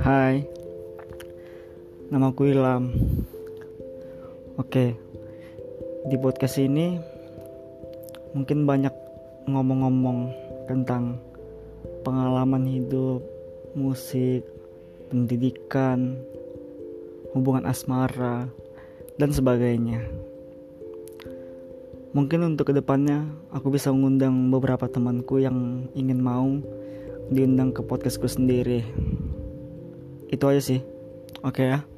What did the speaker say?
Hai, namaku Ilham. Oke, di podcast ini mungkin banyak ngomong-ngomong tentang pengalaman hidup, musik, pendidikan, hubungan asmara, dan sebagainya. Mungkin untuk ke depannya aku bisa mengundang beberapa temanku yang ingin mau diundang ke podcastku sendiri. Itu aja sih. Oke ya.